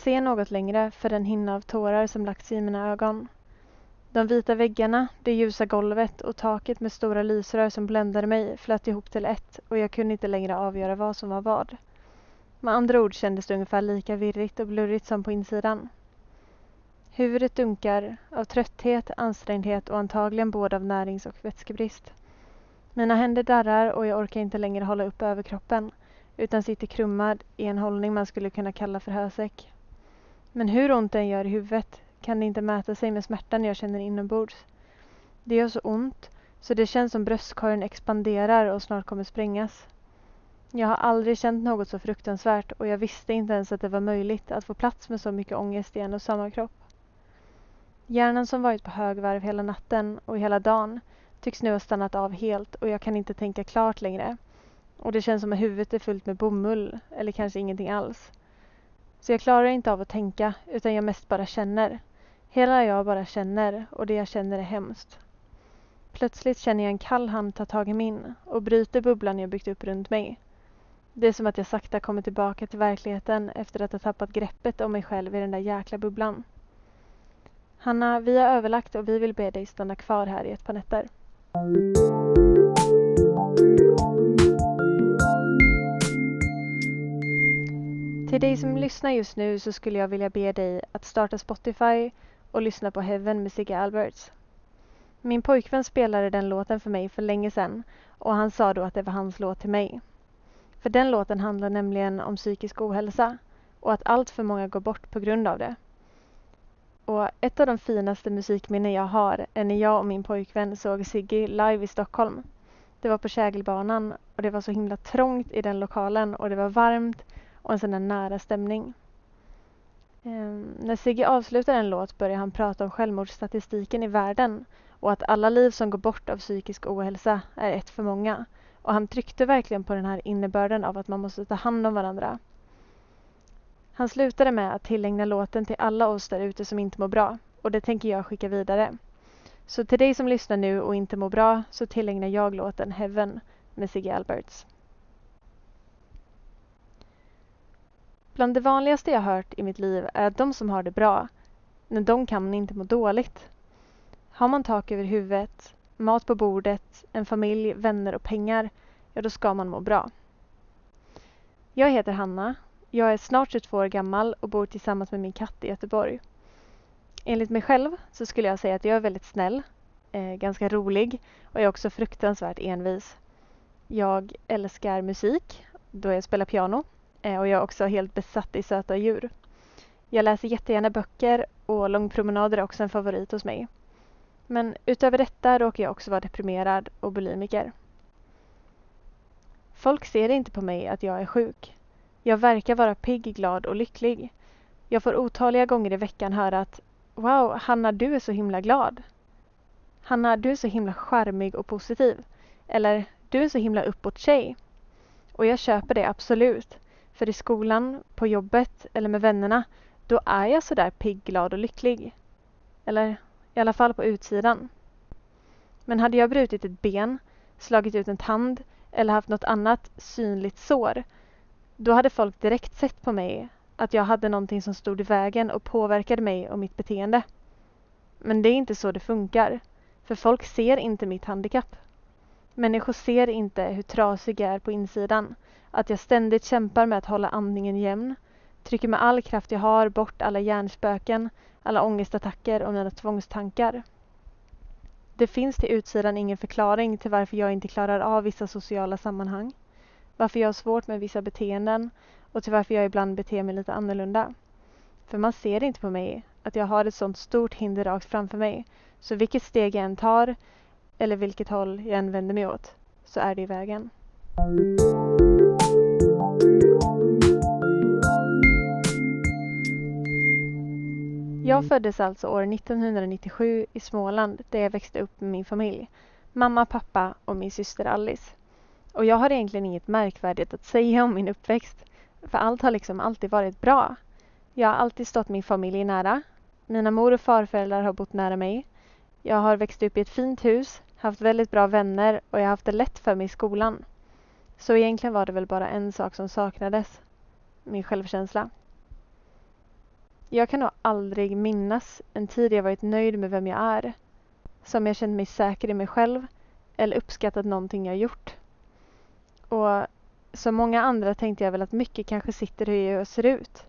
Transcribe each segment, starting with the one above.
Jag se något längre för den hinna av tårar som lagt sig i mina ögon. De vita väggarna, det ljusa golvet och taket med stora lysrör som bländade mig flöt ihop till ett och jag kunde inte längre avgöra vad som var vad. Med andra ord kändes det ungefär lika virrigt och blurrigt som på insidan. Huvudet dunkar av trötthet, ansträngdhet och antagligen både av närings och vätskebrist. Mina händer darrar och jag orkar inte längre hålla upp överkroppen utan sitter krummad i en hållning man skulle kunna kalla för hösäck. Men hur ont den gör i huvudet kan det inte mäta sig med smärtan jag känner inombords. Det gör så ont så det känns som bröstkorgen expanderar och snart kommer sprängas. Jag har aldrig känt något så fruktansvärt och jag visste inte ens att det var möjligt att få plats med så mycket ångest i en och samma kropp. Hjärnan som varit på högvarv hela natten och hela dagen tycks nu ha stannat av helt och jag kan inte tänka klart längre. Och det känns som att huvudet är fullt med bomull eller kanske ingenting alls. Så jag klarar inte av att tänka utan jag mest bara känner. Hela jag bara känner och det jag känner är hemskt. Plötsligt känner jag en kall hand ta tag i min och bryter bubblan jag byggt upp runt mig. Det är som att jag sakta kommer tillbaka till verkligheten efter att ha tappat greppet om mig själv i den där jäkla bubblan. Hanna, vi har överlagt och vi vill be dig stanna kvar här i ett par nätter. Till dig som lyssnar just nu så skulle jag vilja be dig att starta Spotify och lyssna på Heaven med Sigge Alberts. Min pojkvän spelade den låten för mig för länge sedan och han sa då att det var hans låt till mig. För den låten handlar nämligen om psykisk ohälsa och att allt för många går bort på grund av det. Och ett av de finaste musikminnen jag har är när jag och min pojkvän såg Sigge live i Stockholm. Det var på Kägelbanan och det var så himla trångt i den lokalen och det var varmt och en sån där nära stämning. Um, när Sigge avslutar en låt börjar han prata om självmordsstatistiken i världen och att alla liv som går bort av psykisk ohälsa är ett för många. Och han tryckte verkligen på den här innebörden av att man måste ta hand om varandra. Han slutade med att tillägna låten till alla oss där ute som inte mår bra och det tänker jag skicka vidare. Så till dig som lyssnar nu och inte mår bra så tillägnar jag låten Heaven med Sigge Alberts. Bland det vanligaste jag hört i mitt liv är att de som har det bra, när de kan inte må dåligt. Har man tak över huvudet, mat på bordet, en familj, vänner och pengar, ja då ska man må bra. Jag heter Hanna. Jag är snart 22 år gammal och bor tillsammans med min katt i Göteborg. Enligt mig själv så skulle jag säga att jag är väldigt snäll, eh, ganska rolig och jag är också fruktansvärt envis. Jag älskar musik då jag spelar piano Eh, och jag är också helt besatt i söta djur. Jag läser jättegärna böcker och långpromenader är också en favorit hos mig. Men utöver detta råkar jag också vara deprimerad och bulimiker. Folk ser inte på mig att jag är sjuk. Jag verkar vara pigg, glad och lycklig. Jag får otaliga gånger i veckan höra att Wow, Hanna, du är så himla glad. Hanna, du är så himla charmig och positiv. Eller, du är så himla uppåt tjej. Och jag köper det absolut. För i skolan, på jobbet eller med vännerna, då är jag sådär pigg, glad och lycklig. Eller i alla fall på utsidan. Men hade jag brutit ett ben, slagit ut en tand eller haft något annat synligt sår, då hade folk direkt sett på mig att jag hade någonting som stod i vägen och påverkade mig och mitt beteende. Men det är inte så det funkar, för folk ser inte mitt handikapp. Människor ser inte hur trasig jag är på insidan att jag ständigt kämpar med att hålla andningen jämn, trycker med all kraft jag har bort alla hjärnspöken, alla ångestattacker och mina tvångstankar. Det finns till utsidan ingen förklaring till varför jag inte klarar av vissa sociala sammanhang, varför jag har svårt med vissa beteenden och till varför jag ibland beter mig lite annorlunda. För man ser inte på mig att jag har ett sånt stort hinder rakt framför mig, så vilket steg jag än tar eller vilket håll jag än vänder mig åt, så är det i vägen. Jag föddes alltså år 1997 i Småland där jag växte upp med min familj. Mamma, pappa och min syster Alice. Och jag har egentligen inget märkvärdigt att säga om min uppväxt. För allt har liksom alltid varit bra. Jag har alltid stått min familj nära. Mina mor och farföräldrar har bott nära mig. Jag har växt upp i ett fint hus, haft väldigt bra vänner och jag har haft det lätt för mig i skolan. Så egentligen var det väl bara en sak som saknades. Min självkänsla. Jag kan nog aldrig minnas en tid jag varit nöjd med vem jag är. Som jag känt mig säker i mig själv eller uppskattat någonting jag gjort. Och som många andra tänkte jag väl att mycket kanske sitter hur jag ser ut.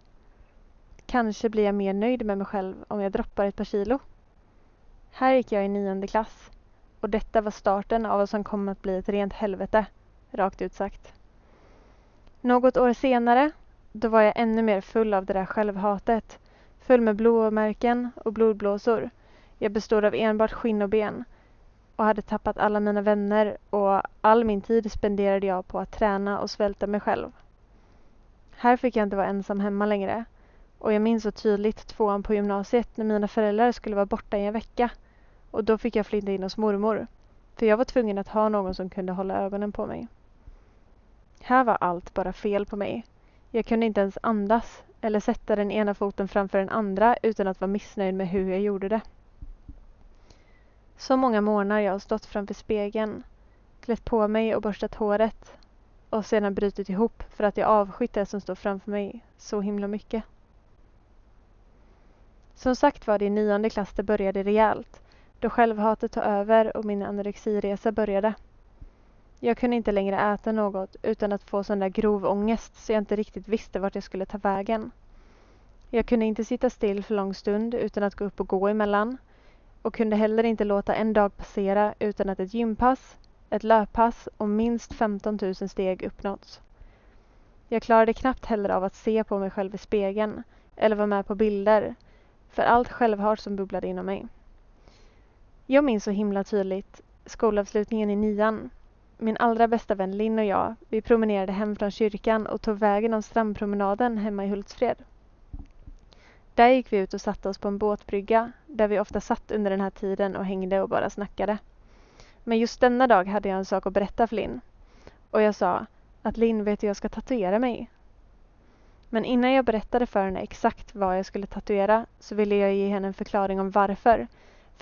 Kanske blir jag mer nöjd med mig själv om jag droppar ett par kilo. Här gick jag i nionde klass och detta var starten av vad som kom att bli ett rent helvete, rakt ut sagt. Något år senare, då var jag ännu mer full av det där självhatet. Full med blåmärken och blodblåsor. Jag bestod av enbart skinn och ben och hade tappat alla mina vänner och all min tid spenderade jag på att träna och svälta mig själv. Här fick jag inte vara ensam hemma längre och jag minns så tydligt tvåan på gymnasiet när mina föräldrar skulle vara borta i en vecka och då fick jag flytta in hos mormor för jag var tvungen att ha någon som kunde hålla ögonen på mig. Här var allt bara fel på mig. Jag kunde inte ens andas eller sätta den ena foten framför den andra utan att vara missnöjd med hur jag gjorde det. Så många morgnar jag har stått framför spegeln, klätt på mig och borstat håret och sedan brutit ihop för att jag avskytt det som står framför mig så himla mycket. Som sagt var det i nionde klass det började rejält, då självhatet tog över och min anorexiresa började. Jag kunde inte längre äta något utan att få sån där grov ångest så jag inte riktigt visste vart jag skulle ta vägen. Jag kunde inte sitta still för lång stund utan att gå upp och gå emellan och kunde heller inte låta en dag passera utan att ett gympass, ett löppass och minst 15 000 steg uppnåtts. Jag klarade knappt heller av att se på mig själv i spegeln eller vara med på bilder för allt självhat som bubblade inom mig. Jag minns så himla tydligt skolavslutningen i nian. Min allra bästa vän Linn och jag, vi promenerade hem från kyrkan och tog vägen av strandpromenaden hemma i Hultsfred. Där gick vi ut och satte oss på en båtbrygga där vi ofta satt under den här tiden och hängde och bara snackade. Men just denna dag hade jag en sak att berätta för Linn. Och jag sa att Linn vet hur jag ska tatuera mig. Men innan jag berättade för henne exakt vad jag skulle tatuera så ville jag ge henne en förklaring om varför.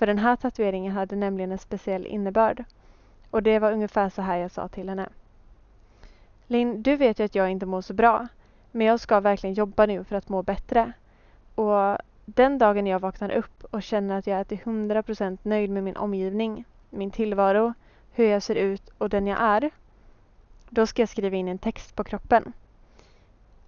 För den här tatueringen hade nämligen en speciell innebörd. Och det var ungefär så här jag sa till henne. Linn, du vet ju att jag inte mår så bra. Men jag ska verkligen jobba nu för att må bättre. Och den dagen jag vaknar upp och känner att jag är till 100% nöjd med min omgivning, min tillvaro, hur jag ser ut och den jag är. Då ska jag skriva in en text på kroppen.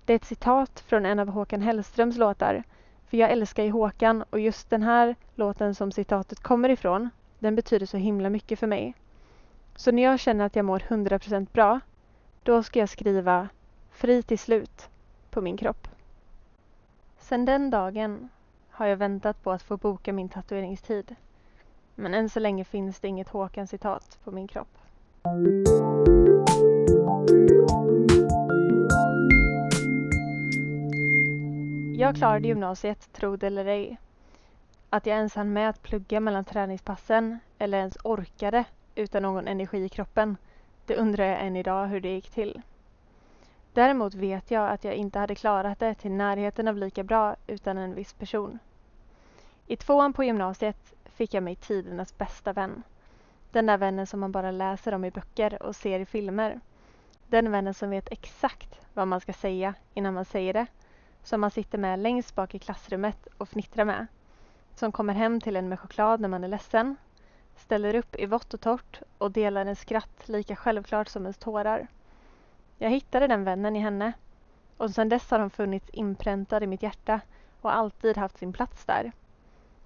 Det är ett citat från en av Håkan Hellströms låtar. För jag älskar ju Håkan och just den här låten som citatet kommer ifrån, den betyder så himla mycket för mig. Så när jag känner att jag mår 100% bra, då ska jag skriva Fri till slut på min kropp. Sedan den dagen har jag väntat på att få boka min tatueringstid. Men än så länge finns det inget Håkan-citat på min kropp. Jag klarade gymnasiet, tro det eller ej. Att jag ens hann med att plugga mellan träningspassen eller ens orkade utan någon energi i kroppen, det undrar jag än idag hur det gick till. Däremot vet jag att jag inte hade klarat det till närheten av lika bra utan en viss person. I tvåan på gymnasiet fick jag mig tidernas bästa vän. Den där vännen som man bara läser om i böcker och ser i filmer. Den vännen som vet exakt vad man ska säga innan man säger det. Som man sitter med längst bak i klassrummet och fnittrar med. Som kommer hem till en med choklad när man är ledsen. Ställer upp i vått och torrt och delar en skratt lika självklart som ens tårar. Jag hittade den vännen i henne och sedan dess har hon funnits inpräntad i mitt hjärta och alltid haft sin plats där.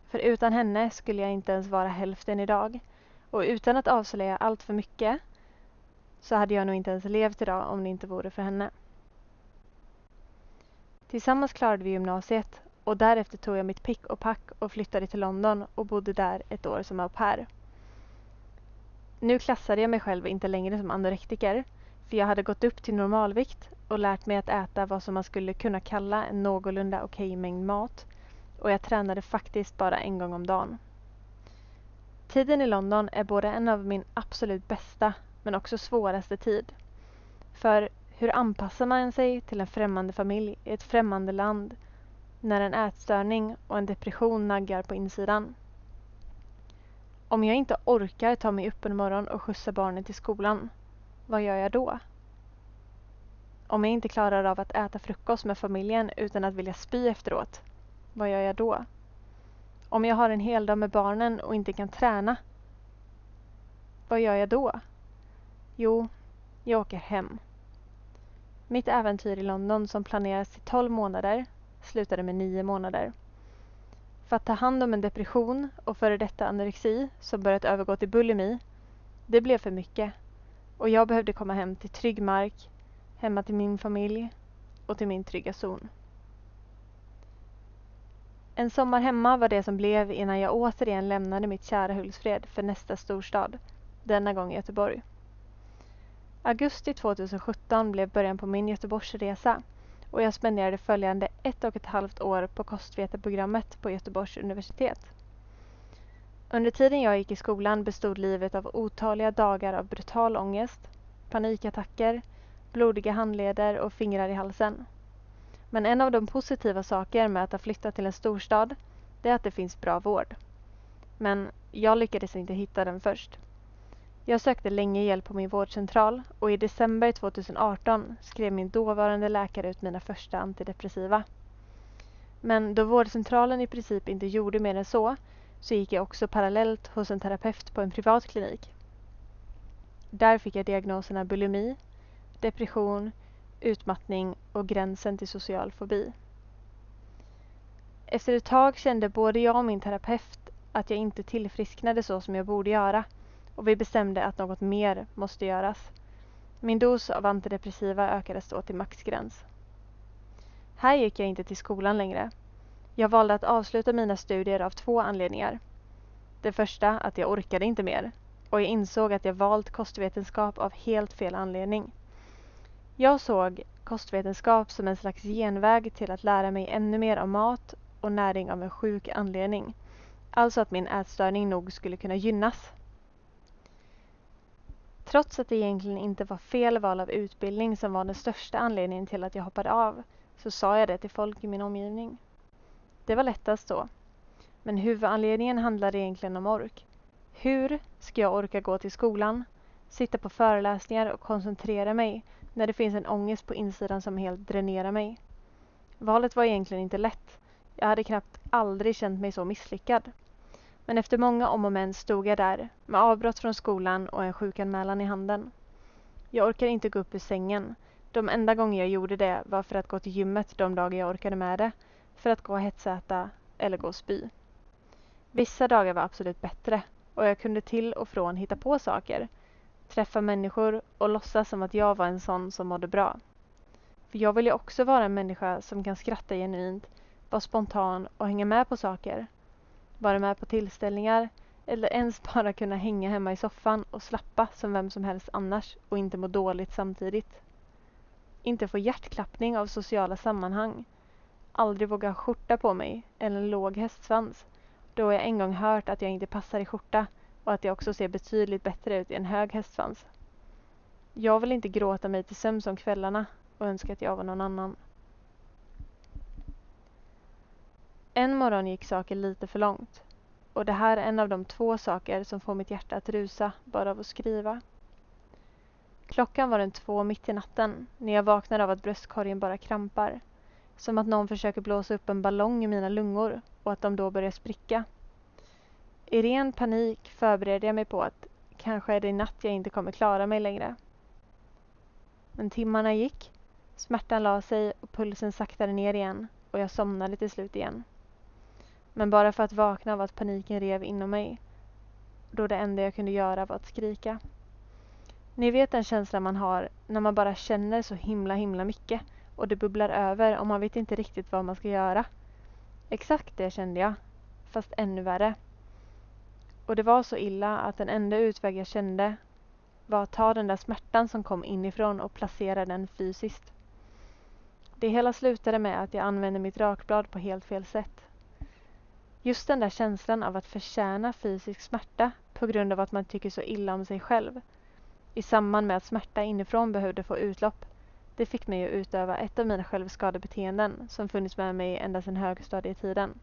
För utan henne skulle jag inte ens vara hälften idag och utan att avslöja allt för mycket så hade jag nog inte ens levt idag om det inte vore för henne. Tillsammans klarade vi gymnasiet och därefter tog jag mitt pick och pack och flyttade till London och bodde där ett år som au pair. Nu klassade jag mig själv inte längre som anorektiker för jag hade gått upp till normalvikt och lärt mig att äta vad som man skulle kunna kalla en någorlunda okej okay mängd mat. Och jag tränade faktiskt bara en gång om dagen. Tiden i London är både en av min absolut bästa men också svåraste tid. För hur anpassar man sig till en främmande familj i ett främmande land när en ätstörning och en depression naggar på insidan? Om jag inte orkar ta mig upp en morgon och skjutsa barnen till skolan vad gör jag då? Om jag inte klarar av att äta frukost med familjen utan att vilja spy efteråt, vad gör jag då? Om jag har en hel dag med barnen och inte kan träna, vad gör jag då? Jo, jag åker hem. Mitt äventyr i London som planerats till 12 månader slutade med 9 månader. För att ta hand om en depression och före detta anorexi som börjat övergå till bulimi, det blev för mycket. Och jag behövde komma hem till trygg mark, hemma till min familj och till min trygga zon. En sommar hemma var det som blev innan jag återigen lämnade mitt kära Hultsfred för nästa storstad, denna gång Göteborg. Augusti 2017 blev början på min Göteborgsresa och jag spenderade följande ett och ett halvt år på kostveteprogrammet på Göteborgs universitet. Under tiden jag gick i skolan bestod livet av otaliga dagar av brutal ångest, panikattacker, blodiga handleder och fingrar i halsen. Men en av de positiva saker med att ha flyttat till en storstad, det är att det finns bra vård. Men jag lyckades inte hitta den först. Jag sökte länge hjälp på min vårdcentral och i december 2018 skrev min dåvarande läkare ut mina första antidepressiva. Men då vårdcentralen i princip inte gjorde mer än så, så gick jag också parallellt hos en terapeut på en privat klinik. Där fick jag diagnoserna bulimi, depression, utmattning och gränsen till social fobi. Efter ett tag kände både jag och min terapeut att jag inte tillfrisknade så som jag borde göra och vi bestämde att något mer måste göras. Min dos av antidepressiva ökades då till maxgräns. Här gick jag inte till skolan längre. Jag valde att avsluta mina studier av två anledningar. Det första att jag orkade inte mer och jag insåg att jag valt kostvetenskap av helt fel anledning. Jag såg kostvetenskap som en slags genväg till att lära mig ännu mer om mat och näring av en sjuk anledning. Alltså att min ätstörning nog skulle kunna gynnas. Trots att det egentligen inte var fel val av utbildning som var den största anledningen till att jag hoppade av, så sa jag det till folk i min omgivning. Det var lättast så. Men huvudanledningen handlade egentligen om ork. Hur ska jag orka gå till skolan, sitta på föreläsningar och koncentrera mig när det finns en ångest på insidan som helt dränerar mig? Valet var egentligen inte lätt. Jag hade knappt aldrig känt mig så misslyckad. Men efter många om och men stod jag där med avbrott från skolan och en sjukanmälan i handen. Jag orkade inte gå upp ur sängen. De enda gånger jag gjorde det var för att gå till gymmet de dagar jag orkade med det, för att gå och hetsäta eller gå och spy. Vissa dagar var absolut bättre och jag kunde till och från hitta på saker, träffa människor och låtsas som att jag var en sån som mådde bra. För jag vill ju också vara en människa som kan skratta genuint, vara spontan och hänga med på saker vara med på tillställningar eller ens bara kunna hänga hemma i soffan och slappa som vem som helst annars och inte må dåligt samtidigt. Inte få hjärtklappning av sociala sammanhang. Aldrig våga ha skjorta på mig eller en låg hästsvans då jag en gång hört att jag inte passar i skjorta och att jag också ser betydligt bättre ut i en hög hästsvans. Jag vill inte gråta mig till sömns om kvällarna och önska att jag var någon annan. En morgon gick saker lite för långt. Och det här är en av de två saker som får mitt hjärta att rusa bara av att skriva. Klockan var den två mitt i natten när jag vaknade av att bröstkorgen bara krampar. Som att någon försöker blåsa upp en ballong i mina lungor och att de då börjar spricka. I ren panik förberedde jag mig på att kanske är det i natt jag inte kommer klara mig längre. Men timmarna gick, smärtan la sig och pulsen saktade ner igen och jag somnade till slut igen. Men bara för att vakna av att paniken rev inom mig. Då det enda jag kunde göra var att skrika. Ni vet den känslan man har när man bara känner så himla himla mycket och det bubblar över och man vet inte riktigt vad man ska göra. Exakt det kände jag, fast ännu värre. Och det var så illa att den enda utväg jag kände var att ta den där smärtan som kom inifrån och placera den fysiskt. Det hela slutade med att jag använde mitt rakblad på helt fel sätt. Just den där känslan av att förtjäna fysisk smärta på grund av att man tycker så illa om sig själv i samband med att smärta inifrån behövde få utlopp. Det fick mig att utöva ett av mina självskadebeteenden som funnits med mig ända sedan högstadietiden.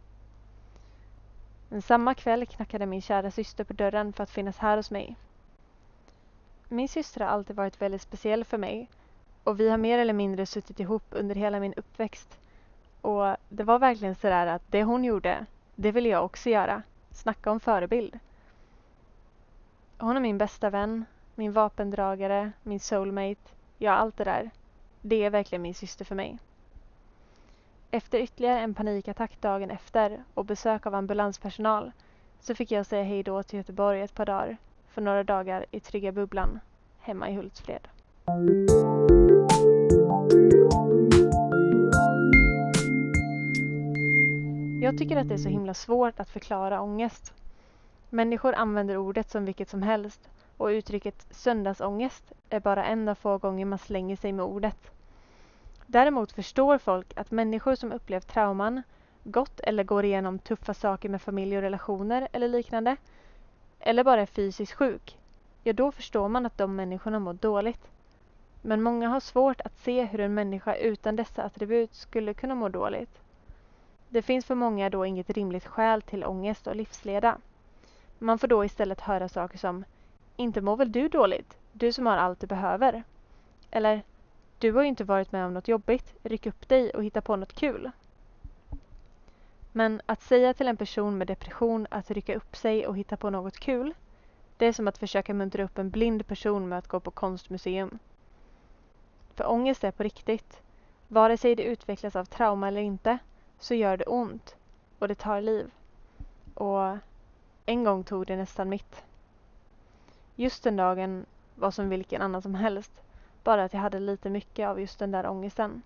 Men samma kväll knackade min kära syster på dörren för att finnas här hos mig. Min syster har alltid varit väldigt speciell för mig och vi har mer eller mindre suttit ihop under hela min uppväxt Och det var verkligen sådär att det hon gjorde, det vill jag också göra. Snacka om förebild. Hon är min bästa vän, min vapendragare, min soulmate, ja allt det där. Det är verkligen min syster för mig. Efter ytterligare en panikattack dagen efter och besök av ambulanspersonal så fick jag säga hej då till Göteborg ett par dagar för några dagar i trygga bubblan hemma i Hultsfred. Jag tycker att det är så himla svårt att förklara ångest. Människor använder ordet som vilket som helst och uttrycket söndagsångest är bara en av få gånger man slänger sig med ordet. Däremot förstår folk att människor som upplevt trauman, gått eller går igenom tuffa saker med familj och relationer eller liknande, eller bara är fysiskt sjuk, ja då förstår man att de människorna mår dåligt. Men många har svårt att se hur en människa utan dessa attribut skulle kunna må dåligt. Det finns för många då inget rimligt skäl till ångest och livsleda. Man får då istället höra saker som Inte mår väl du dåligt? Du som har allt du behöver. Eller Du har ju inte varit med om något jobbigt. Ryck upp dig och hitta på något kul. Men att säga till en person med depression att rycka upp sig och hitta på något kul, det är som att försöka muntra upp en blind person med att gå på konstmuseum. För ångest är på riktigt. Vare sig det utvecklas av trauma eller inte, så gör det ont och det tar liv. Och en gång tog det nästan mitt. Just den dagen var som vilken annan som helst, bara att jag hade lite mycket av just den där ångesten.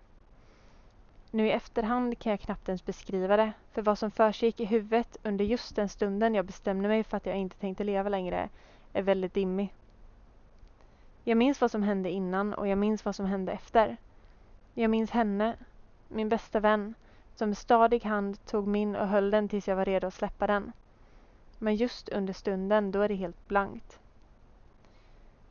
Nu i efterhand kan jag knappt ens beskriva det, för vad som försiggick i huvudet under just den stunden jag bestämde mig för att jag inte tänkte leva längre är väldigt dimmig. Jag minns vad som hände innan och jag minns vad som hände efter. Jag minns henne, min bästa vän, som med stadig hand tog min och höll den tills jag var redo att släppa den. Men just under stunden, då är det helt blankt.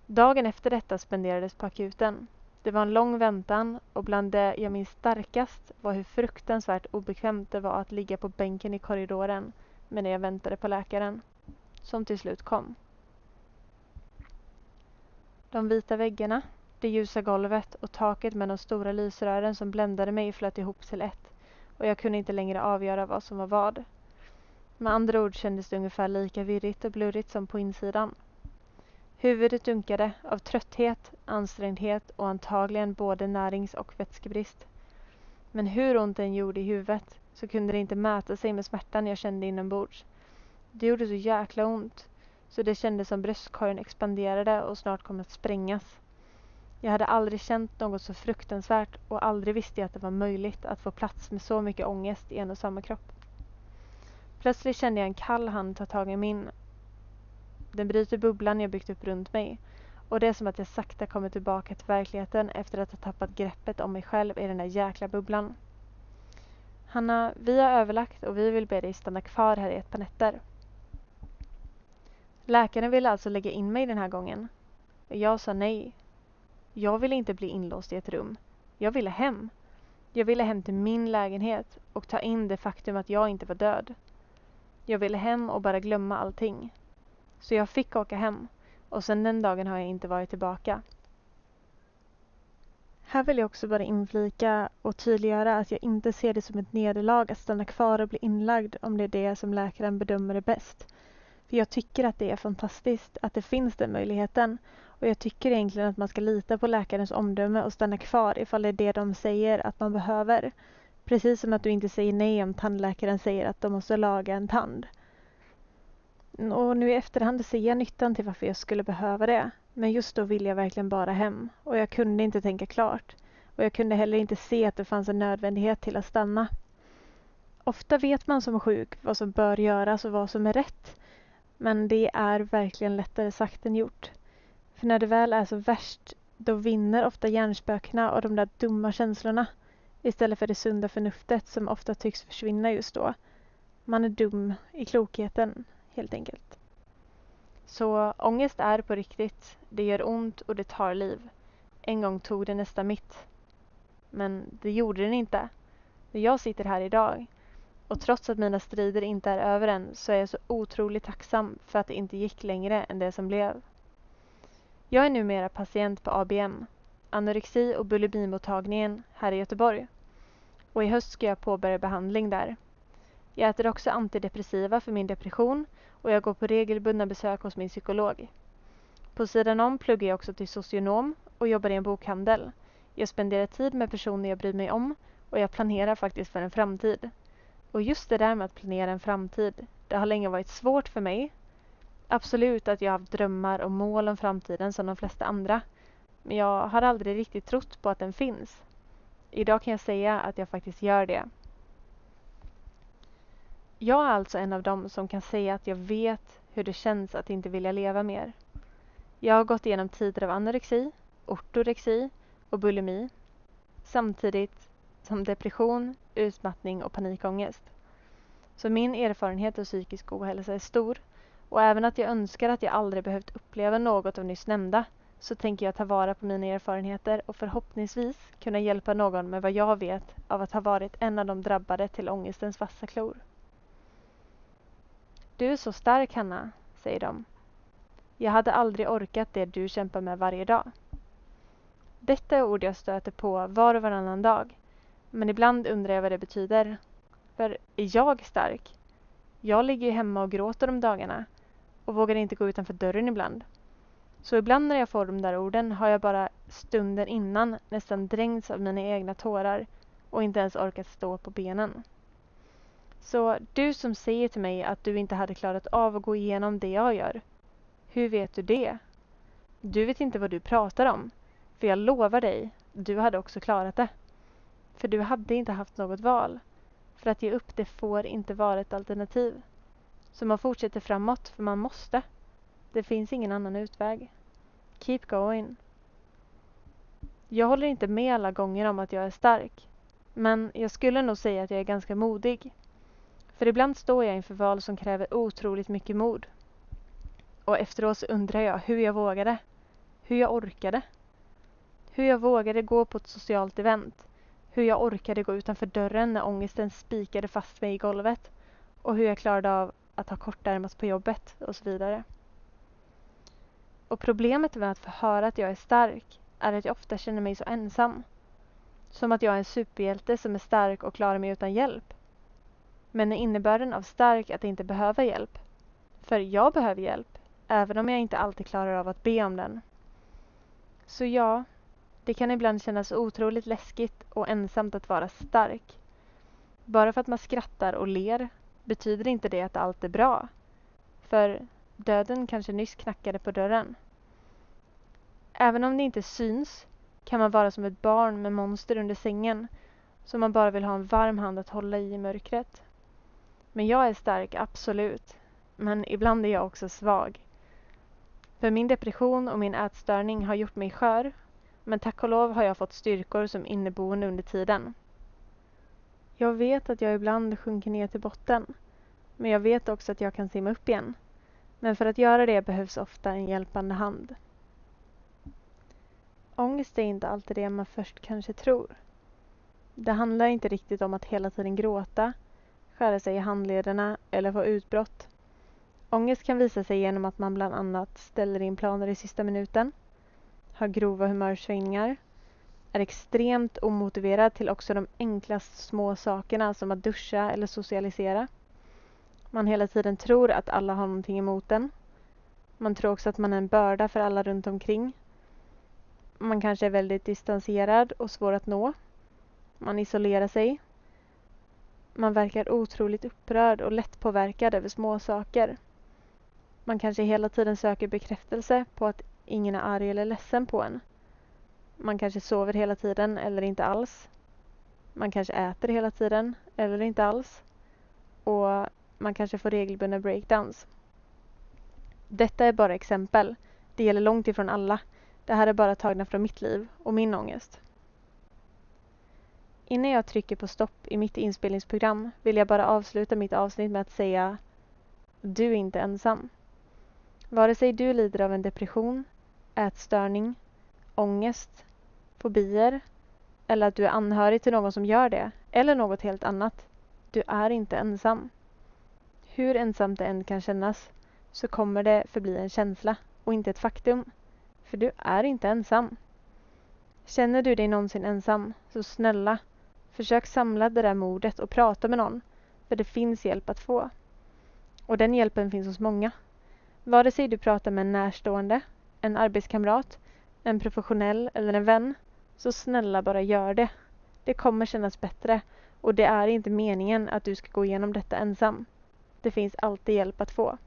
Dagen efter detta spenderades på akuten. Det var en lång väntan och bland det jag minns starkast var hur fruktansvärt obekvämt det var att ligga på bänken i korridoren medan jag väntade på läkaren, som till slut kom. De vita väggarna, det ljusa golvet och taket med de stora lysrören som bländade mig flöt ihop till ett och jag kunde inte längre avgöra vad som var vad. Med andra ord kändes det ungefär lika virrigt och blurrigt som på insidan. Huvudet dunkade av trötthet, ansträngdhet och antagligen både närings och vätskebrist. Men hur ont den gjorde i huvudet så kunde det inte mäta sig med smärtan jag kände inombords. Det gjorde så jäkla ont så det kändes som bröstkorgen expanderade och snart kom att sprängas. Jag hade aldrig känt något så fruktansvärt och aldrig visste jag att det var möjligt att få plats med så mycket ångest i en och samma kropp. Plötsligt kände jag en kall hand ta tag i min. Den bryter bubblan jag byggt upp runt mig och det är som att jag sakta kommer tillbaka till verkligheten efter att ha tappat greppet om mig själv i den där jäkla bubblan. Hanna, vi har överlagt och vi vill be dig stanna kvar här i ett par nätter. Läkaren ville alltså lägga in mig den här gången. Jag sa nej jag ville inte bli inlåst i ett rum. Jag ville hem. Jag ville hem till min lägenhet och ta in det faktum att jag inte var död. Jag ville hem och bara glömma allting. Så jag fick åka hem och sedan den dagen har jag inte varit tillbaka. Här vill jag också bara inflika och tydliggöra att jag inte ser det som ett nederlag att stanna kvar och bli inlagd om det är det som läkaren bedömer är bäst. För jag tycker att det är fantastiskt att det finns den möjligheten och jag tycker egentligen att man ska lita på läkarens omdöme och stanna kvar ifall det är det de säger att man behöver. Precis som att du inte säger nej om tandläkaren säger att de måste laga en tand. Och nu i efterhand ser jag nyttan till varför jag skulle behöva det. Men just då ville jag verkligen bara hem och jag kunde inte tänka klart. Och jag kunde heller inte se att det fanns en nödvändighet till att stanna. Ofta vet man som sjuk vad som bör göras och vad som är rätt. Men det är verkligen lättare sagt än gjort. För när det väl är så värst, då vinner ofta hjärnspökena och de där dumma känslorna istället för det sunda förnuftet som ofta tycks försvinna just då. Man är dum i klokheten, helt enkelt. Så ångest är på riktigt. Det gör ont och det tar liv. En gång tog det nästan mitt. Men det gjorde den inte. Jag sitter här idag. Och trots att mina strider inte är över än så är jag så otroligt tacksam för att det inte gick längre än det som blev. Jag är numera patient på ABM, anorexi och bulimimottagningen här i Göteborg. och i höst ska jag påbörja behandling där. Jag äter också antidepressiva för min depression och jag går på regelbundna besök hos min psykolog. På sidan om pluggar jag också till socionom och jobbar i en bokhandel. Jag spenderar tid med personer jag bryr mig om och jag planerar faktiskt för en framtid. Och just det där med att planera en framtid, det har länge varit svårt för mig. Absolut att jag har haft drömmar och mål om framtiden som de flesta andra. Men jag har aldrig riktigt trott på att den finns. Idag kan jag säga att jag faktiskt gör det. Jag är alltså en av dem som kan säga att jag vet hur det känns att inte vilja leva mer. Jag har gått igenom tider av anorexi, ortorexi och bulimi samtidigt som depression, utmattning och panikångest. Så min erfarenhet av psykisk ohälsa är stor och även att jag önskar att jag aldrig behövt uppleva något av nyss nämnda så tänker jag ta vara på mina erfarenheter och förhoppningsvis kunna hjälpa någon med vad jag vet av att ha varit en av de drabbade till ångestens vassa klor. Du är så stark Hanna, säger de. Jag hade aldrig orkat det du kämpar med varje dag. Detta är ord jag stöter på var och varannan dag. Men ibland undrar jag vad det betyder. För är jag stark? Jag ligger ju hemma och gråter om dagarna och vågar inte gå utanför dörren ibland. Så ibland när jag får de där orden har jag bara stunden innan nästan dränkts av mina egna tårar och inte ens orkat stå på benen. Så du som säger till mig att du inte hade klarat av att gå igenom det jag gör. Hur vet du det? Du vet inte vad du pratar om. För jag lovar dig, du hade också klarat det. För du hade inte haft något val. För att ge upp det får inte vara ett alternativ. Så man fortsätter framåt, för man måste. Det finns ingen annan utväg. Keep going. Jag håller inte med alla gånger om att jag är stark. Men jag skulle nog säga att jag är ganska modig. För ibland står jag inför val som kräver otroligt mycket mod. Och efteråt så undrar jag hur jag vågade. Hur jag orkade. Hur jag vågade gå på ett socialt event. Hur jag orkade gå utanför dörren när ångesten spikade fast mig i golvet. Och hur jag klarade av att ha kortärmat på jobbet och så vidare. Och problemet med att få höra att jag är stark är att jag ofta känner mig så ensam. Som att jag är en superhjälte som är stark och klarar mig utan hjälp. Men är innebörden av stark att inte behöva hjälp? För jag behöver hjälp, även om jag inte alltid klarar av att be om den. Så ja, det kan ibland kännas otroligt läskigt och ensamt att vara stark. Bara för att man skrattar och ler betyder inte det att allt är bra. För döden kanske nyss knackade på dörren. Även om det inte syns kan man vara som ett barn med monster under sängen som man bara vill ha en varm hand att hålla i i mörkret. Men jag är stark, absolut. Men ibland är jag också svag. För min depression och min ätstörning har gjort mig skör. Men tack och lov har jag fått styrkor som inneboende under tiden. Jag vet att jag ibland sjunker ner till botten. Men jag vet också att jag kan simma upp igen. Men för att göra det behövs ofta en hjälpande hand. Ångest är inte alltid det man först kanske tror. Det handlar inte riktigt om att hela tiden gråta, skära sig i handlederna eller få utbrott. Ångest kan visa sig genom att man bland annat ställer in planer i sista minuten, har grova humörsvängningar, är extremt omotiverad till också de enklaste små sakerna som att duscha eller socialisera. Man hela tiden tror att alla har någonting emot en. Man tror också att man är en börda för alla runt omkring. Man kanske är väldigt distanserad och svår att nå. Man isolerar sig. Man verkar otroligt upprörd och lättpåverkad över små saker. Man kanske hela tiden söker bekräftelse på att ingen är arg eller ledsen på en. Man kanske sover hela tiden eller inte alls. Man kanske äter hela tiden eller inte alls. Och man kanske får regelbundna breakdowns. Detta är bara exempel. Det gäller långt ifrån alla. Det här är bara tagna från mitt liv och min ångest. Innan jag trycker på stopp i mitt inspelningsprogram vill jag bara avsluta mitt avsnitt med att säga Du är inte ensam. Vare sig du lider av en depression, ätstörning, ångest, fobier eller att du är anhörig till någon som gör det eller något helt annat. Du är inte ensam. Hur ensamt det än kan kännas så kommer det förbli en känsla och inte ett faktum. För du är inte ensam. Känner du dig någonsin ensam, så snälla, Försök samla det där modet och prata med någon, för det finns hjälp att få. Och den hjälpen finns hos många. Vare sig du pratar med en närstående, en arbetskamrat, en professionell eller en vän, så snälla bara gör det. Det kommer kännas bättre och det är inte meningen att du ska gå igenom detta ensam. Det finns alltid hjälp att få.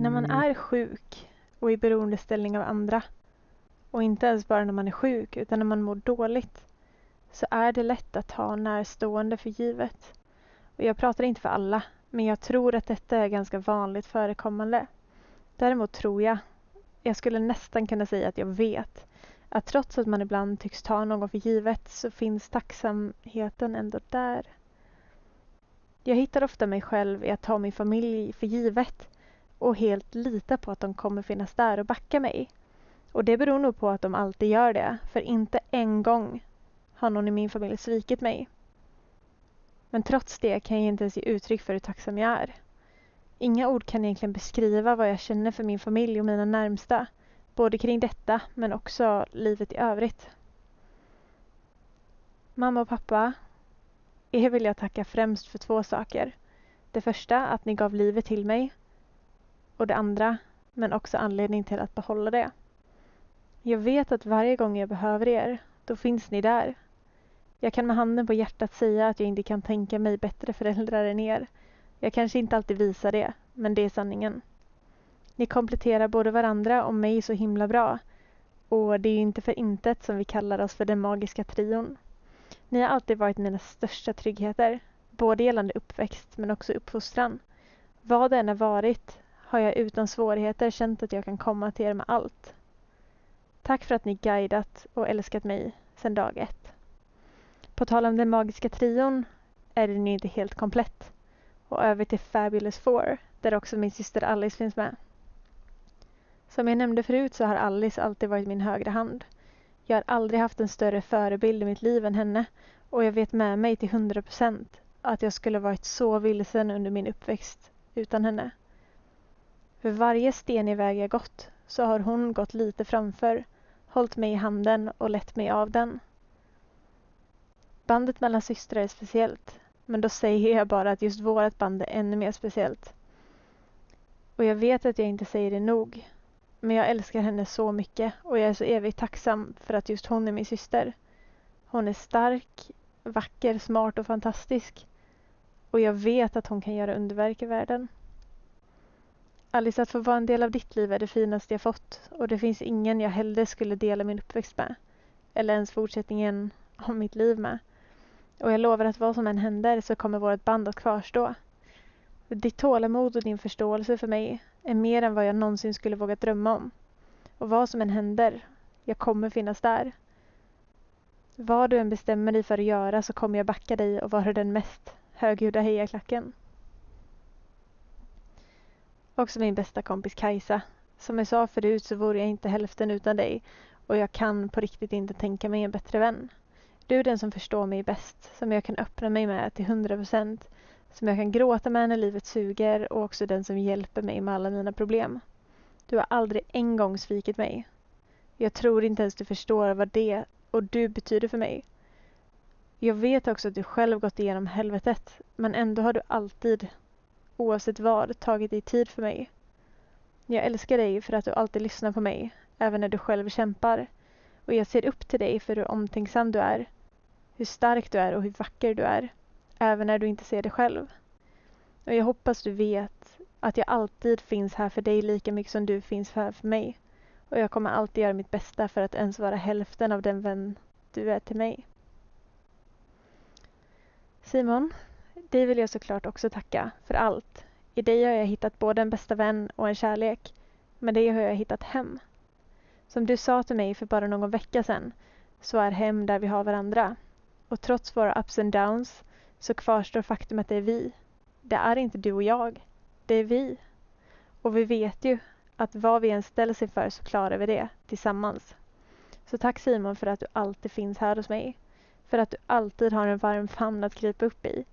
När man är sjuk och i beroendeställning av andra och inte ens bara när man är sjuk utan när man mår dåligt så är det lätt att ta närstående för givet. Och jag pratar inte för alla, men jag tror att detta är ganska vanligt förekommande. Däremot tror jag, jag skulle nästan kunna säga att jag vet, att trots att man ibland tycks ta någon för givet så finns tacksamheten ändå där. Jag hittar ofta mig själv i att ta min familj för givet och helt lita på att de kommer finnas där och backa mig. Och det beror nog på att de alltid gör det, för inte en gång har någon i min familj svikit mig. Men trots det kan jag inte ens ge uttryck för hur tacksam jag är. Inga ord kan egentligen beskriva vad jag känner för min familj och mina närmsta. Både kring detta men också livet i övrigt. Mamma och pappa, er vill jag tacka främst för två saker. Det första, att ni gav livet till mig. Och det andra, men också anledning till att behålla det. Jag vet att varje gång jag behöver er, då finns ni där. Jag kan med handen på hjärtat säga att jag inte kan tänka mig bättre föräldrar än er. Jag kanske inte alltid visar det, men det är sanningen. Ni kompletterar både varandra och mig så himla bra. Och det är ju inte för intet som vi kallar oss för den magiska trion. Ni har alltid varit mina största tryggheter, både gällande uppväxt men också uppfostran. Vad det än har varit har jag utan svårigheter känt att jag kan komma till er med allt. Tack för att ni guidat och älskat mig sedan dag ett. På tal om den magiska trion är den ju inte helt komplett. Och över till Fabulous Four, där också min syster Alice finns med. Som jag nämnde förut så har Alice alltid varit min högra hand. Jag har aldrig haft en större förebild i mitt liv än henne och jag vet med mig till hundra procent att jag skulle varit så vilsen under min uppväxt utan henne. För varje stenig väg jag gått så har hon gått lite framför, hållit mig i handen och lett mig av den. Bandet mellan systrar är speciellt, men då säger jag bara att just vårt band är ännu mer speciellt. Och jag vet att jag inte säger det nog, men jag älskar henne så mycket och jag är så evigt tacksam för att just hon är min syster. Hon är stark, vacker, smart och fantastisk. Och jag vet att hon kan göra underverk i världen. Alice, att få vara en del av ditt liv är det finaste jag fått och det finns ingen jag hellre skulle dela min uppväxt med. Eller ens fortsättningen av mitt liv med. Och jag lovar att vad som än händer så kommer vårt band att kvarstå. Ditt tålamod och din förståelse för mig är mer än vad jag någonsin skulle våga drömma om. Och vad som än händer, jag kommer finnas där. Vad du än bestämmer dig för att göra så kommer jag backa dig och vara den mest högljudda hejaklacken. Också min bästa kompis Kajsa. Som jag sa förut så vore jag inte hälften utan dig och jag kan på riktigt inte tänka mig en bättre vän. Du är den som förstår mig bäst, som jag kan öppna mig med till hundra procent, som jag kan gråta med när livet suger och också den som hjälper mig med alla mina problem. Du har aldrig en gång svikit mig. Jag tror inte ens du förstår vad det och du betyder för mig. Jag vet också att du själv gått igenom helvetet, men ändå har du alltid, oavsett vad, tagit dig tid för mig. Jag älskar dig för att du alltid lyssnar på mig, även när du själv kämpar. Och jag ser upp till dig för hur omtänksam du är, hur stark du är och hur vacker du är, även när du inte ser det själv. Och jag hoppas du vet att jag alltid finns här för dig lika mycket som du finns här för mig. Och jag kommer alltid göra mitt bästa för att ens vara hälften av den vän du är till mig. Simon, dig vill jag såklart också tacka för allt. I dig har jag hittat både en bästa vän och en kärlek. Med dig har jag hittat hem. Som du sa till mig för bara någon vecka sedan så är hem där vi har varandra. Och trots våra ups and downs så kvarstår faktum att det är vi. Det är inte du och jag. Det är vi. Och vi vet ju att vad vi än ställs inför så klarar vi det tillsammans. Så tack Simon för att du alltid finns här hos mig. För att du alltid har en varm famn att krypa upp i.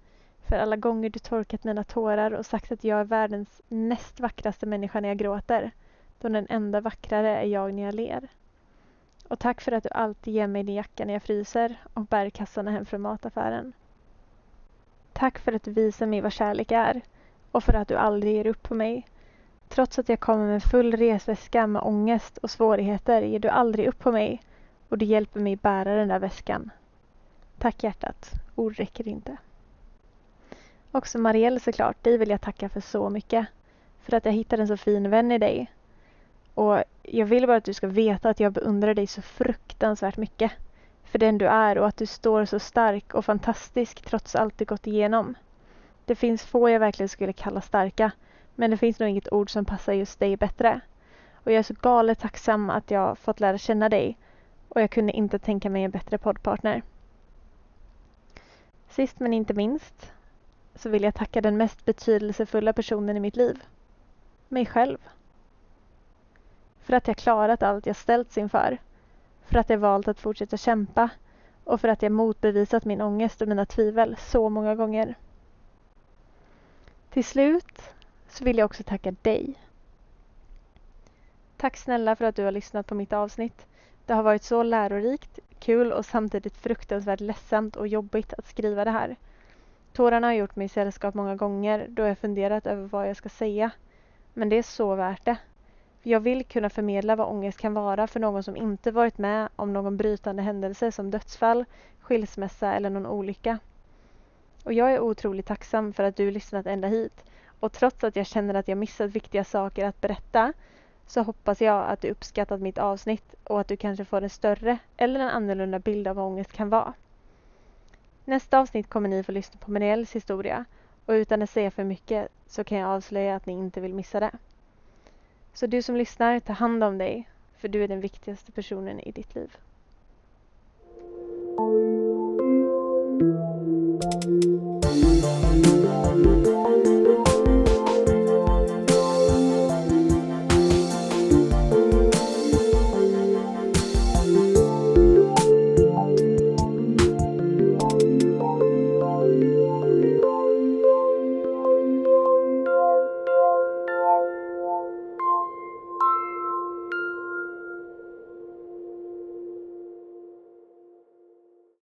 För alla gånger du torkat mina tårar och sagt att jag är världens näst vackraste människa när jag gråter. då den enda vackrare är jag när jag ler. Och tack för att du alltid ger mig din jacka när jag fryser och bär kassarna hem från mataffären. Tack för att du visar mig vad kärlek är och för att du aldrig ger upp på mig. Trots att jag kommer med full resväska med ångest och svårigheter ger du aldrig upp på mig och du hjälper mig bära den där väskan. Tack hjärtat. Ord räcker inte. Också Marielle såklart, dig vill jag tacka för så mycket. För att jag hittade en så fin vän i dig. Och jag vill bara att du ska veta att jag beundrar dig så fruktansvärt mycket. För den du är och att du står så stark och fantastisk trots allt du gått igenom. Det finns få jag verkligen skulle kalla starka. Men det finns nog inget ord som passar just dig bättre. Och jag är så galet tacksam att jag fått lära känna dig. Och jag kunde inte tänka mig en bättre poddpartner. Sist men inte minst så vill jag tacka den mest betydelsefulla personen i mitt liv. Mig själv. För att jag klarat allt jag ställts inför. För att jag valt att fortsätta kämpa. Och för att jag motbevisat min ångest och mina tvivel så många gånger. Till slut så vill jag också tacka dig. Tack snälla för att du har lyssnat på mitt avsnitt. Det har varit så lärorikt, kul och samtidigt fruktansvärt ledsamt och jobbigt att skriva det här. Tårarna har gjort mig sällskap många gånger då jag funderat över vad jag ska säga. Men det är så värt det. Jag vill kunna förmedla vad ångest kan vara för någon som inte varit med om någon brytande händelse som dödsfall, skilsmässa eller någon olycka. Och jag är otroligt tacksam för att du lyssnat ända hit. Och trots att jag känner att jag missat viktiga saker att berätta så hoppas jag att du uppskattat mitt avsnitt och att du kanske får en större eller en annorlunda bild av vad ångest kan vara. Nästa avsnitt kommer ni få lyssna på Marielles historia och utan att säga för mycket så kan jag avslöja att ni inte vill missa det. Så du som lyssnar, ta hand om dig för du är den viktigaste personen i ditt liv.